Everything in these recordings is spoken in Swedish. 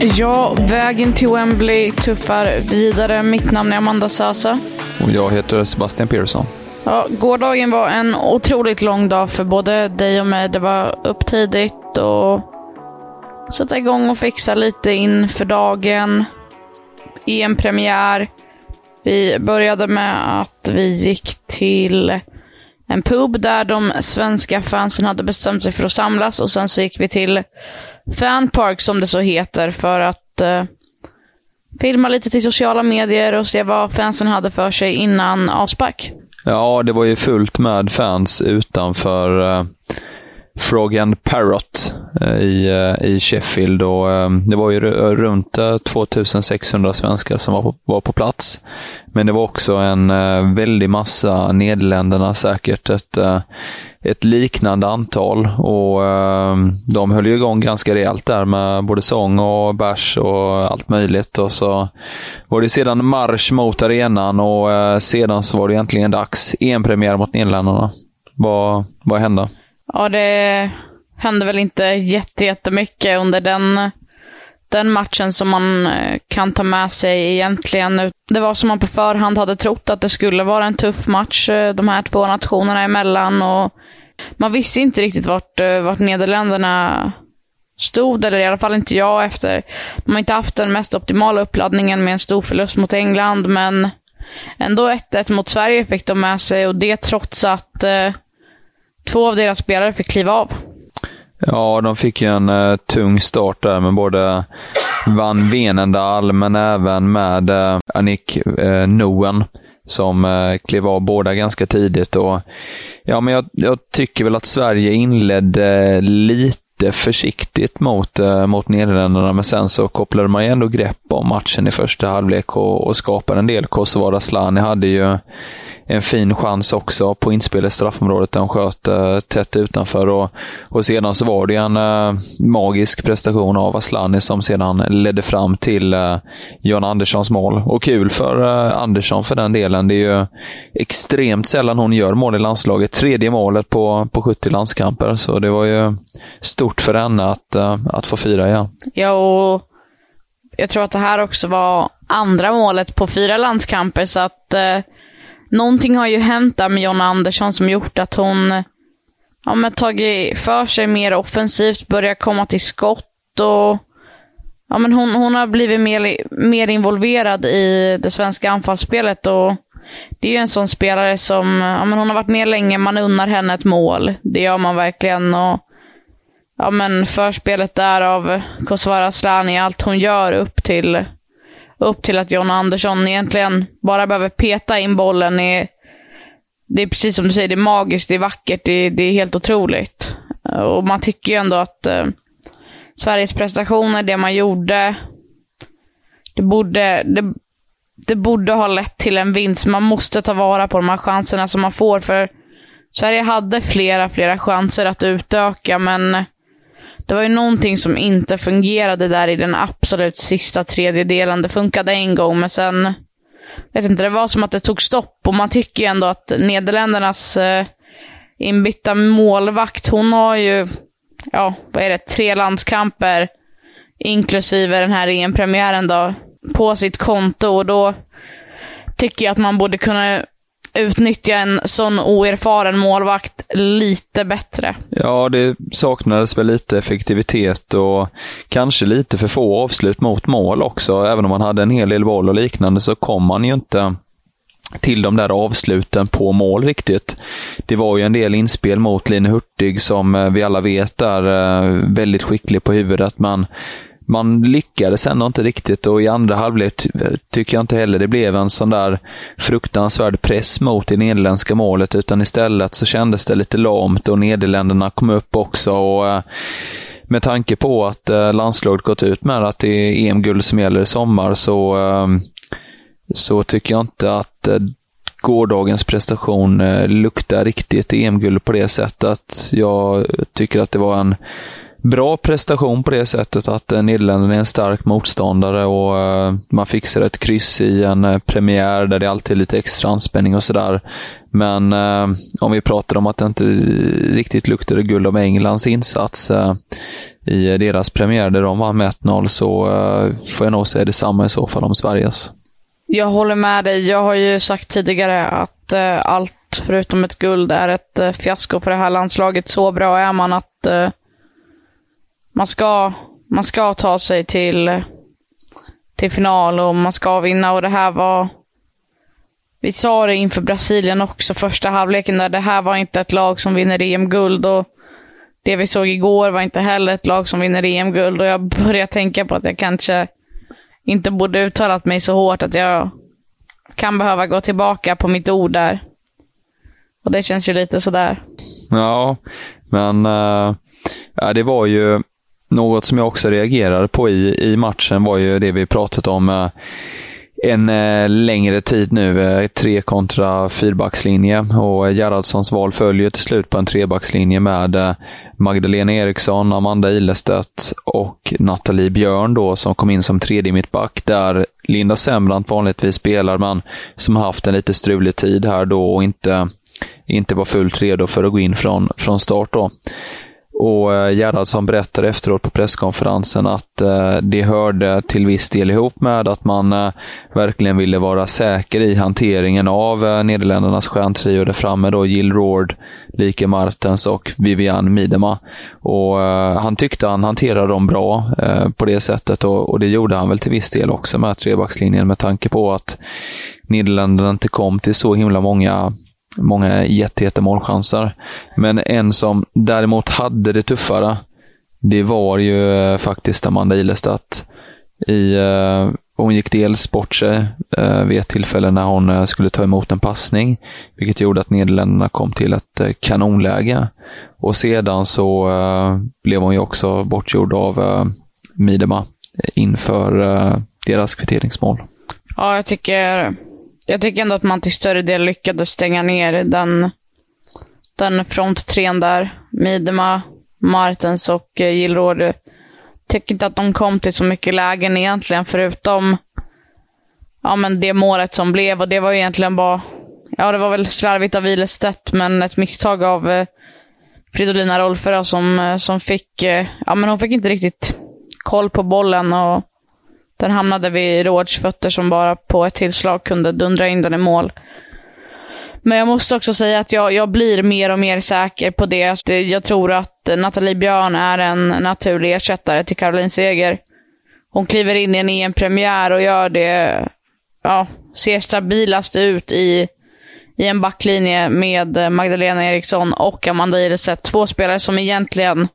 Ja, vägen till Wembley tuffar vidare. Mitt namn är Amanda Sasa. Och jag heter Sebastian Persson. Ja, gårdagen var en otroligt lång dag för både dig och mig. Det var upp tidigt och sätta igång och fixa lite inför dagen. EM-premiär. Vi började med att vi gick till en pub där de svenska fansen hade bestämt sig för att samlas och sen så gick vi till Fanpark som det så heter för att eh, filma lite till sociala medier och se vad fansen hade för sig innan avspark. Ja, det var ju fullt med fans utanför eh, Frog and Parrot eh, i, eh, i Sheffield. Och, ehm, det var ju runt eh, 2600 svenskar som var på, var på plats. Men det var också en väldig massa Nederländerna, säkert ett, ett liknande antal. Och ehm, De höll ju igång ganska rejält där med både sång och bärs och allt möjligt. Och så var det sedan marsch mot arenan och sedan så var det egentligen dags. EM-premiär mot Nederländerna. Vad, vad hände? Ja, det hände väl inte jätte- jättemycket under den, den matchen som man eh, kan ta med sig egentligen. Det var som man på förhand hade trott att det skulle vara en tuff match eh, de här två nationerna emellan. Och man visste inte riktigt vart, eh, vart Nederländerna stod, eller i alla fall inte jag efter. De har inte haft den mest optimala uppladdningen med en stor förlust mot England, men ändå 1-1 mot Sverige fick de med sig och det trots att eh, två av deras spelare fick kliva av. Ja, de fick ju en eh, tung start där med både Van Venendal men även med eh, Annick eh, Noen som eh, klev av båda ganska tidigt. Och, ja, men jag, jag tycker väl att Sverige inledde eh, lite försiktigt mot, eh, mot Nederländerna, men sen så kopplade man ju ändå grepp om matchen i första halvlek och, och skapade en del. Kosovare Asllani hade ju en fin chans också på inspel i straffområdet Den sköt eh, tätt utanför. Och, och sedan så var det en eh, magisk prestation av Asllani som sedan ledde fram till eh, John Anderssons mål. Och kul för eh, Andersson för den delen. Det är ju extremt sällan hon gör mål i landslaget. Tredje målet på, på 70 landskamper, så det var ju stort för henne att, eh, att få fira igen. Ja, och jag tror att det här också var andra målet på fyra landskamper, så att eh, någonting har ju hänt där med Jonna Andersson som gjort att hon ja, men tagit för sig mer offensivt, börjat komma till skott och ja, men hon, hon har blivit mer, mer involverad i det svenska anfallsspelet. och det är ju en sån spelare som, ja, men hon har varit med länge, man unnar henne ett mål. Det gör man verkligen. och ja, men förspelet där av Kosovare Asllani, allt hon gör upp till, upp till att John Andersson egentligen bara behöver peta in bollen. i... det är precis som du säger, det är magiskt, det är vackert, det är, det är helt otroligt. Och man tycker ju ändå att eh, Sveriges prestationer, det man gjorde, det borde, det, det borde ha lett till en vinst. Man måste ta vara på de här chanserna som man får, för Sverige hade flera, flera chanser att utöka, men det var ju någonting som inte fungerade där i den absolut sista tredjedelen. Det funkade en gång, men sen... vet inte, det var som att det tog stopp. Och man tycker ju ändå att Nederländernas eh, inbytta målvakt, hon har ju, ja, vad är det, tre landskamper, inklusive den här EM-premiären då, på sitt konto. Och då tycker jag att man borde kunna utnyttja en sån oerfaren målvakt lite bättre. Ja, det saknades väl lite effektivitet och kanske lite för få avslut mot mål också. Även om man hade en hel del boll och liknande så kom man ju inte till de där avsluten på mål riktigt. Det var ju en del inspel mot Line Hurtig som eh, vi alla vet är eh, väldigt skicklig på huvudet, men man lyckades ändå inte riktigt och i andra halvlek tycker jag inte heller det blev en sån där fruktansvärd press mot det nederländska målet, utan istället så kändes det lite lamt och Nederländerna kom upp också. och eh, med tanke på att eh, landslaget gått ut med att det är EM-guld som gäller i sommar så ehm, så tycker jag inte att eh, gårdagens prestation eh, luktar riktigt EM-guld på det sättet. Jag tycker att det var en bra prestation på det sättet att eh, Nederländerna är en stark motståndare och eh, man fixar ett kryss i en eh, premiär där det alltid är lite extra anspänning och sådär. Men om vi pratar om att det inte riktigt luktade guld om Englands insats i deras premiär där de vann med 1-0 så får jag nog säga detsamma i så fall om Sveriges. Jag håller med dig. Jag har ju sagt tidigare att eh, allt förutom ett guld är ett eh, fiasko för det här landslaget. Så bra är man att eh, man, ska, man ska ta sig till, till final och man ska vinna. Och det här var... Vi sa det inför Brasilien också, första halvleken, där det här var inte ett lag som vinner EM-guld. Och det vi såg igår var inte heller ett lag som vinner EM-guld. Och jag börjar tänka på att jag kanske inte borde uttalat mig så hårt att jag kan behöva gå tillbaka på mitt ord där. Och det känns ju lite sådär. Ja, men äh, det var ju något som jag också reagerade på i, i matchen var ju det vi pratat om eh, en eh, längre tid nu. Eh, tre kontra fyrbackslinje och Gerhardssons val följer till slut på en trebackslinje med Magdalena Eriksson, Amanda Ilestedt och Nathalie Björn då som kom in som tredje mittback där Linda Sembrant vanligtvis spelar men som har haft en lite strulig tid här då och inte, inte var fullt redo för att gå in från, från start då. Och eh, Gerhardsson berättade efteråt på presskonferensen att eh, det hörde till viss del ihop med att man eh, verkligen ville vara säker i hanteringen av Nederländernas stjärntrio där framme då Jill Roord, Like Martens och Vivian Miedema. Och han tyckte han hanterade dem bra på det sättet och det gjorde han väl till viss del också med trebackslinjen med tanke på att Nederländerna inte kom till så himla många många jättejätte målchanser. Men en som däremot hade det tuffare, det var ju eh, faktiskt Amanda Ilestedt. I, eh, hon gick dels bort sig eh, vid ett tillfälle när hon eh, skulle ta emot en passning, vilket gjorde att Nederländerna kom till ett eh, kanonläge. Och sedan så blev hon ju också bortgjord av eh, Midema inför deras kvitteringsmål. Ja, jag tycker jag tycker ändå att man till större del lyckades stänga ner den, den fronttrean där. Midema, Martens och eh, Gillråd. Tycker inte att de kom till så mycket lägen egentligen, förutom ja, men det målet som blev. Och det var egentligen bara, ja det var väl slarvigt av Ilestedt, men ett misstag av eh, Fridolina Rolfö som, eh, som fick, eh, ja men hon fick inte riktigt koll på bollen och den hamnade vid Råds fötter som bara på ett tillslag kunde dundra in den i mål. Men jag måste också säga att jag, jag blir mer och mer säker på alltså, det. Jag tror att Nathalie Björn är en naturlig ersättare till Caroline Seger. Hon kliver in i en EM-premiär och gör det, ja, ser stabilast ut i, i en backlinje med Magdalena Eriksson och Amanda Ilestedt. Två spelare som egentligen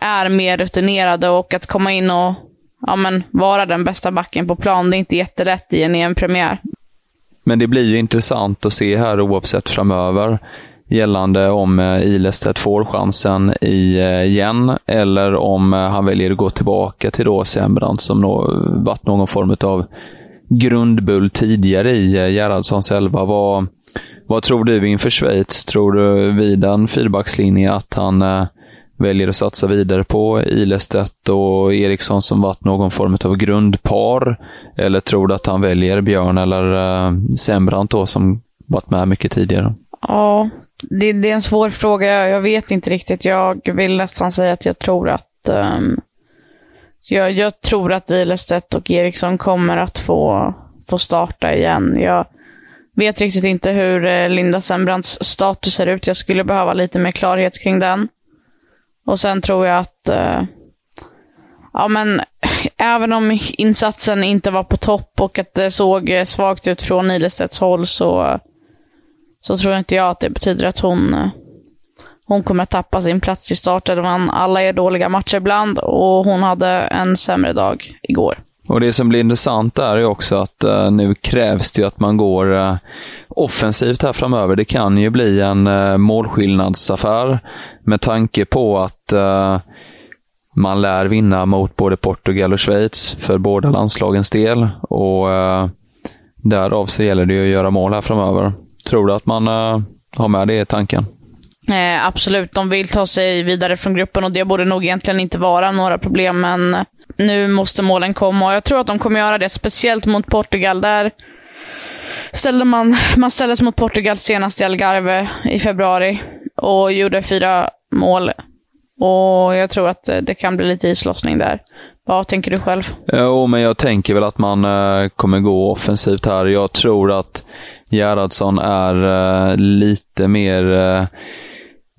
är mer rutinerade och att komma in och ja, men, vara den bästa backen på plan. Det är inte jättelätt i en EM-premiär. Men det blir ju intressant att se här oavsett framöver gällande om eh, Ilestedt får chansen eh, igen eller om eh, han väljer att gå tillbaka till då Sembrant som nå, varit någon form av grundbull tidigare i Gerhardssons elva. Vad, vad tror du inför Schweiz? Tror du vid en fyrbackslinje att han väljer att satsa vidare på Ilestedt och Eriksson som varit någon form av grundpar? Eller tror du att han väljer Björn eller uh, Sembrant då som varit med mycket tidigare? Ja, det, det är en svår fråga. Jag vet inte riktigt. Jag vill nästan säga att jag tror att um, jag, jag, tror att Ilestedt och Eriksson kommer att få, få starta igen. Jag, vet riktigt inte hur eh, Linda Sembrants status ser ut. Jag skulle behöva lite mer klarhet kring den. Och sen tror jag att eh, ja, men även om insatsen inte var på topp och att det såg svagt ut från Nilestedts håll så, så tror inte jag att det betyder att hon, eh, hon kommer att tappa sin plats i startelvan. Alla är dåliga matcher ibland och hon hade en sämre dag igår. Och Det som blir intressant är ju också att eh, nu krävs det att man går eh, offensivt här framöver. Det kan ju bli en eh, målskillnadsaffär med tanke på att eh, man lär vinna mot både Portugal och Schweiz för båda landslagens del. Och eh, Därav så gäller det ju att göra mål här framöver. Tror du att man eh, har med det i tanken? Eh, absolut, de vill ta sig vidare från gruppen och det borde nog egentligen inte vara några problem, men nu måste målen komma och jag tror att de kommer göra det, speciellt mot Portugal. Där ställde man, man ställdes mot Portugal senast i Algarve i februari och gjorde fyra mål. Och jag tror att det kan bli lite islossning där. Vad tänker du själv? Jo, men jag tänker väl att man eh, kommer gå offensivt här. Jag tror att Gerhardsson är eh, lite mer eh,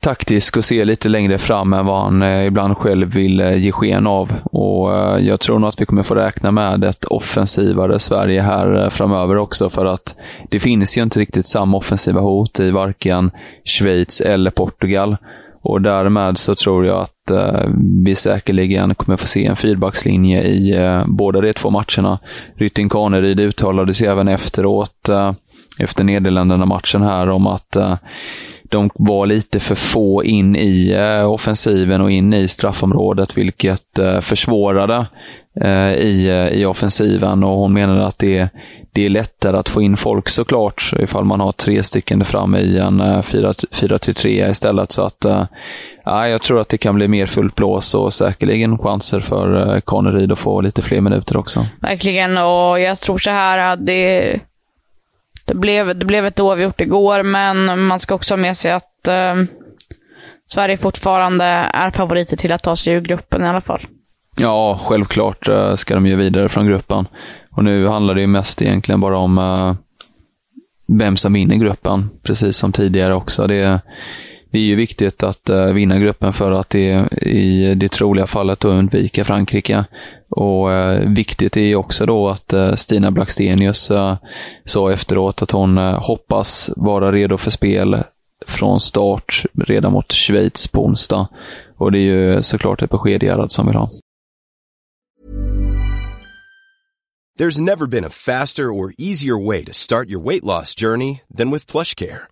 taktisk och ser lite längre fram än vad han ibland själv vill ge sken av. Och Jag tror nog att vi kommer få räkna med ett offensivare Sverige här framöver också för att det finns ju inte riktigt samma offensiva hot i varken Schweiz eller Portugal. Och därmed så tror jag att eh, vi säkerligen kommer få se en fyrbackslinje i eh, båda de två matcherna. Rytting Kaneryd uttalade sig även efteråt, eh, efter Nederländerna-matchen här, om att eh, de var lite för få in i eh, offensiven och in i straffområdet, vilket eh, försvårade eh, i, eh, i offensiven. Och hon menade att det, det är lättare att få in folk såklart, ifall man har tre stycken där framme i en eh, 4-3 istället. Så att eh, ja, jag tror att det kan bli mer fullt blås och säkerligen chanser för Kaneryd att få lite fler minuter också. Verkligen, och jag tror så här att det det blev, det blev ett oavgjort igår, men man ska också ha med sig att eh, Sverige fortfarande är favoriter till att ta sig ur gruppen i alla fall. Ja, självklart eh, ska de ju vidare från gruppen. Och nu handlar det ju mest egentligen bara om eh, vem som vinner gruppen, precis som tidigare också. Det, det är ju viktigt att uh, vinna gruppen för att det i det troliga fallet undvika Frankrike. Och uh, Viktigt är ju också då att uh, Stina Blackstenius sa efteråt att hon hoppas vara redo för spel från start redan mot Schweiz på onsdag. Och det är ju såklart ett besked Gerhard som vill ha. There's never been a faster or easier way to start your weight loss journey than with plush care.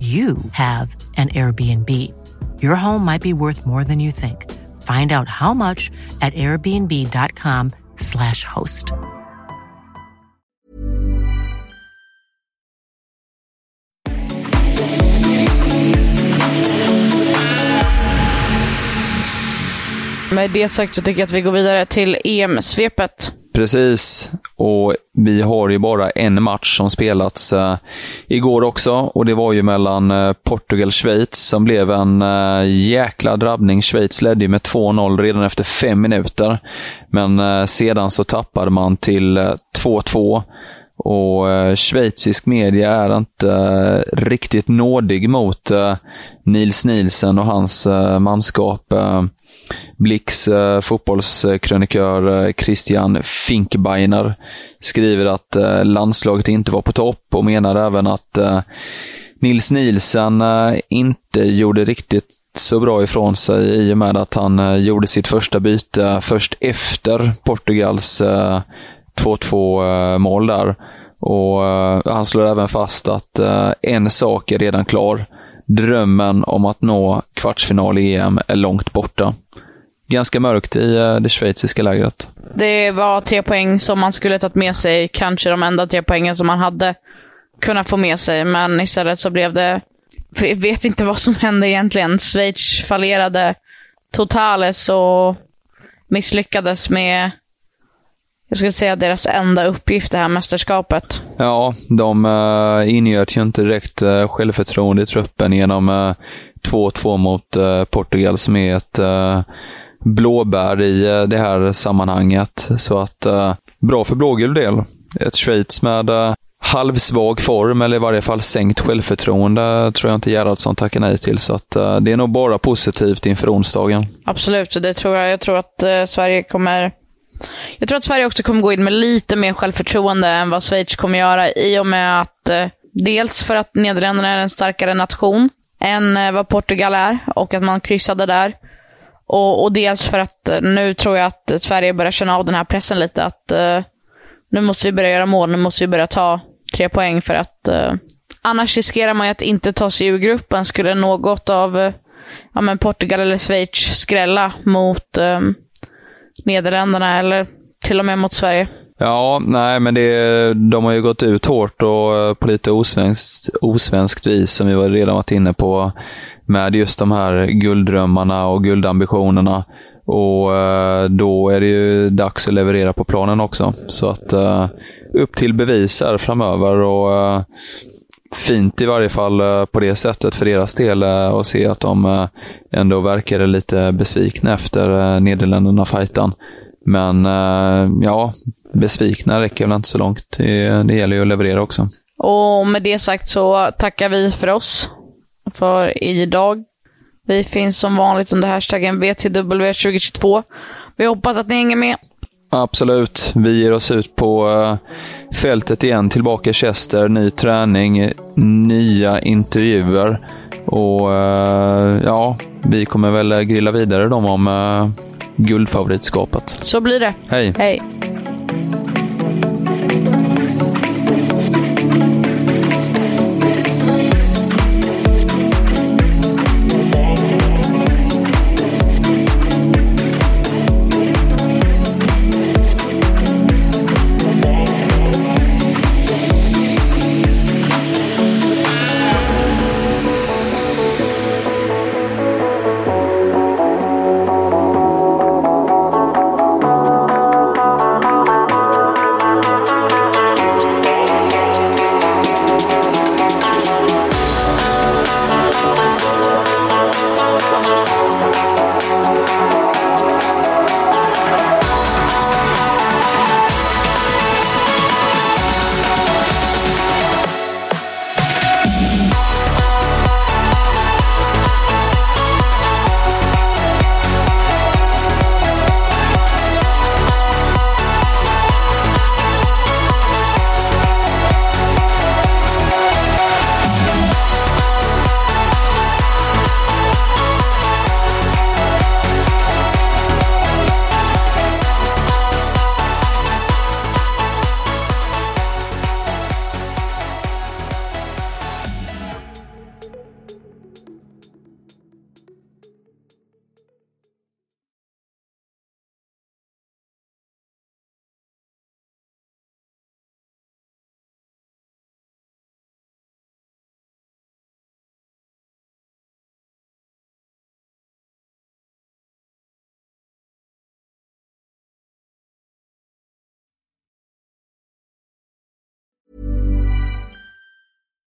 you have an Airbnb. Your home might be worth more than you think. Find out how much at airbnb.com slash host. Med det sagt så tycker jag att vi går vidare till EM-svepet. Precis. Och vi har ju bara en match som spelats uh, igår också och det var ju mellan eh, uh, Portugal-Schweiz som blev en uh, jäkla drabbning. Schweiz ledde ju med 2-0 redan efter fem minuter. Men sedan så tappade man till 2-2. Och schweizisk media är inte riktigt nådig mot Nils Nielsen och hans manskap. Blicks eh, fotbollskrönikör eh, Christian Finkbeiner skriver att eh, landslaget inte var på topp och menar även att eh, Nils Nielsen eh, inte gjorde riktigt så bra ifrån sig i och med att han eh, gjorde sitt första byte först efter Portugals eh, 2-2 eh, mål där. Och eh, Han slår även fast att eh, en sak är redan klar. Drömmen om att nå kvartsfinal i EM är långt borta ganska mörkt i eh, det schweiziska lägret. Det var tre poäng som man skulle tagit med sig, kanske de enda tre poängen som man hade kunnat få med sig, men istället så blev det Vi vet inte vad som hände egentligen. Schweiz fallerade totalt och misslyckades med, jag skulle säga deras enda uppgift det här mästerskapet. Ja, de uh, ingöt ju inte direkt uh, självförtroende i truppen genom uh, 2-2 mot uh, Portugal som är ett uh, blåbär i det här sammanhanget. Så att bra för blågul del. Ett Schweiz med halvsvag form, eller i varje fall sänkt självförtroende, tror jag inte Gerhardsson tackar nej till. Så att, det är nog bara positivt inför onsdagen. Absolut, det tror jag. Jag tror att Sverige kommer jag tror att Sverige också kommer gå in med lite mer självförtroende än vad Schweiz kommer göra i och med att eh, dels för att Nederländerna är en starkare nation än eh, vad Portugal är och att man kryssade där. Och, och dels för att eh, nu tror jag att Sverige börjar känna av den här pressen lite. Att eh, nu måste vi börja göra mål, nu måste vi börja ta tre poäng för att eh, annars riskerar man ju att inte ta sig ur gruppen. Skulle något av eh, ja, men Portugal eller Schweiz skrälla mot eh, Nederländerna eller till och med mot Sverige. Ja, nej, men det, de har ju gått ut hårt och eh, på lite osvenskt, osvenskt vis, som vi redan varit inne på, med just de här gulddrömmarna och guldambitionerna. Och eh, då är det ju dags att leverera på planen också. Så att eh, upp till bevis här framöver. och Fint i varje fall eh, på det sättet för deras del eh, att se att de eh, ändå verkade lite besvikna efter Nederländerna fighten Men ja, besvikna räcker väl inte så långt. Det, det gäller ju att leverera också. Och med det sagt så tackar vi för oss för idag. Vi finns som vanligt under hashtaggen VTW2022. Vi hoppas att ni hänger med. Absolut. Vi ger oss ut på uh, fältet igen, tillbaka i Chester, ny träning, nya intervjuer. Och uh, ja, vi kommer väl grilla vidare dem om uh, guldfavoritskapet. Så blir det. Hej. Hej.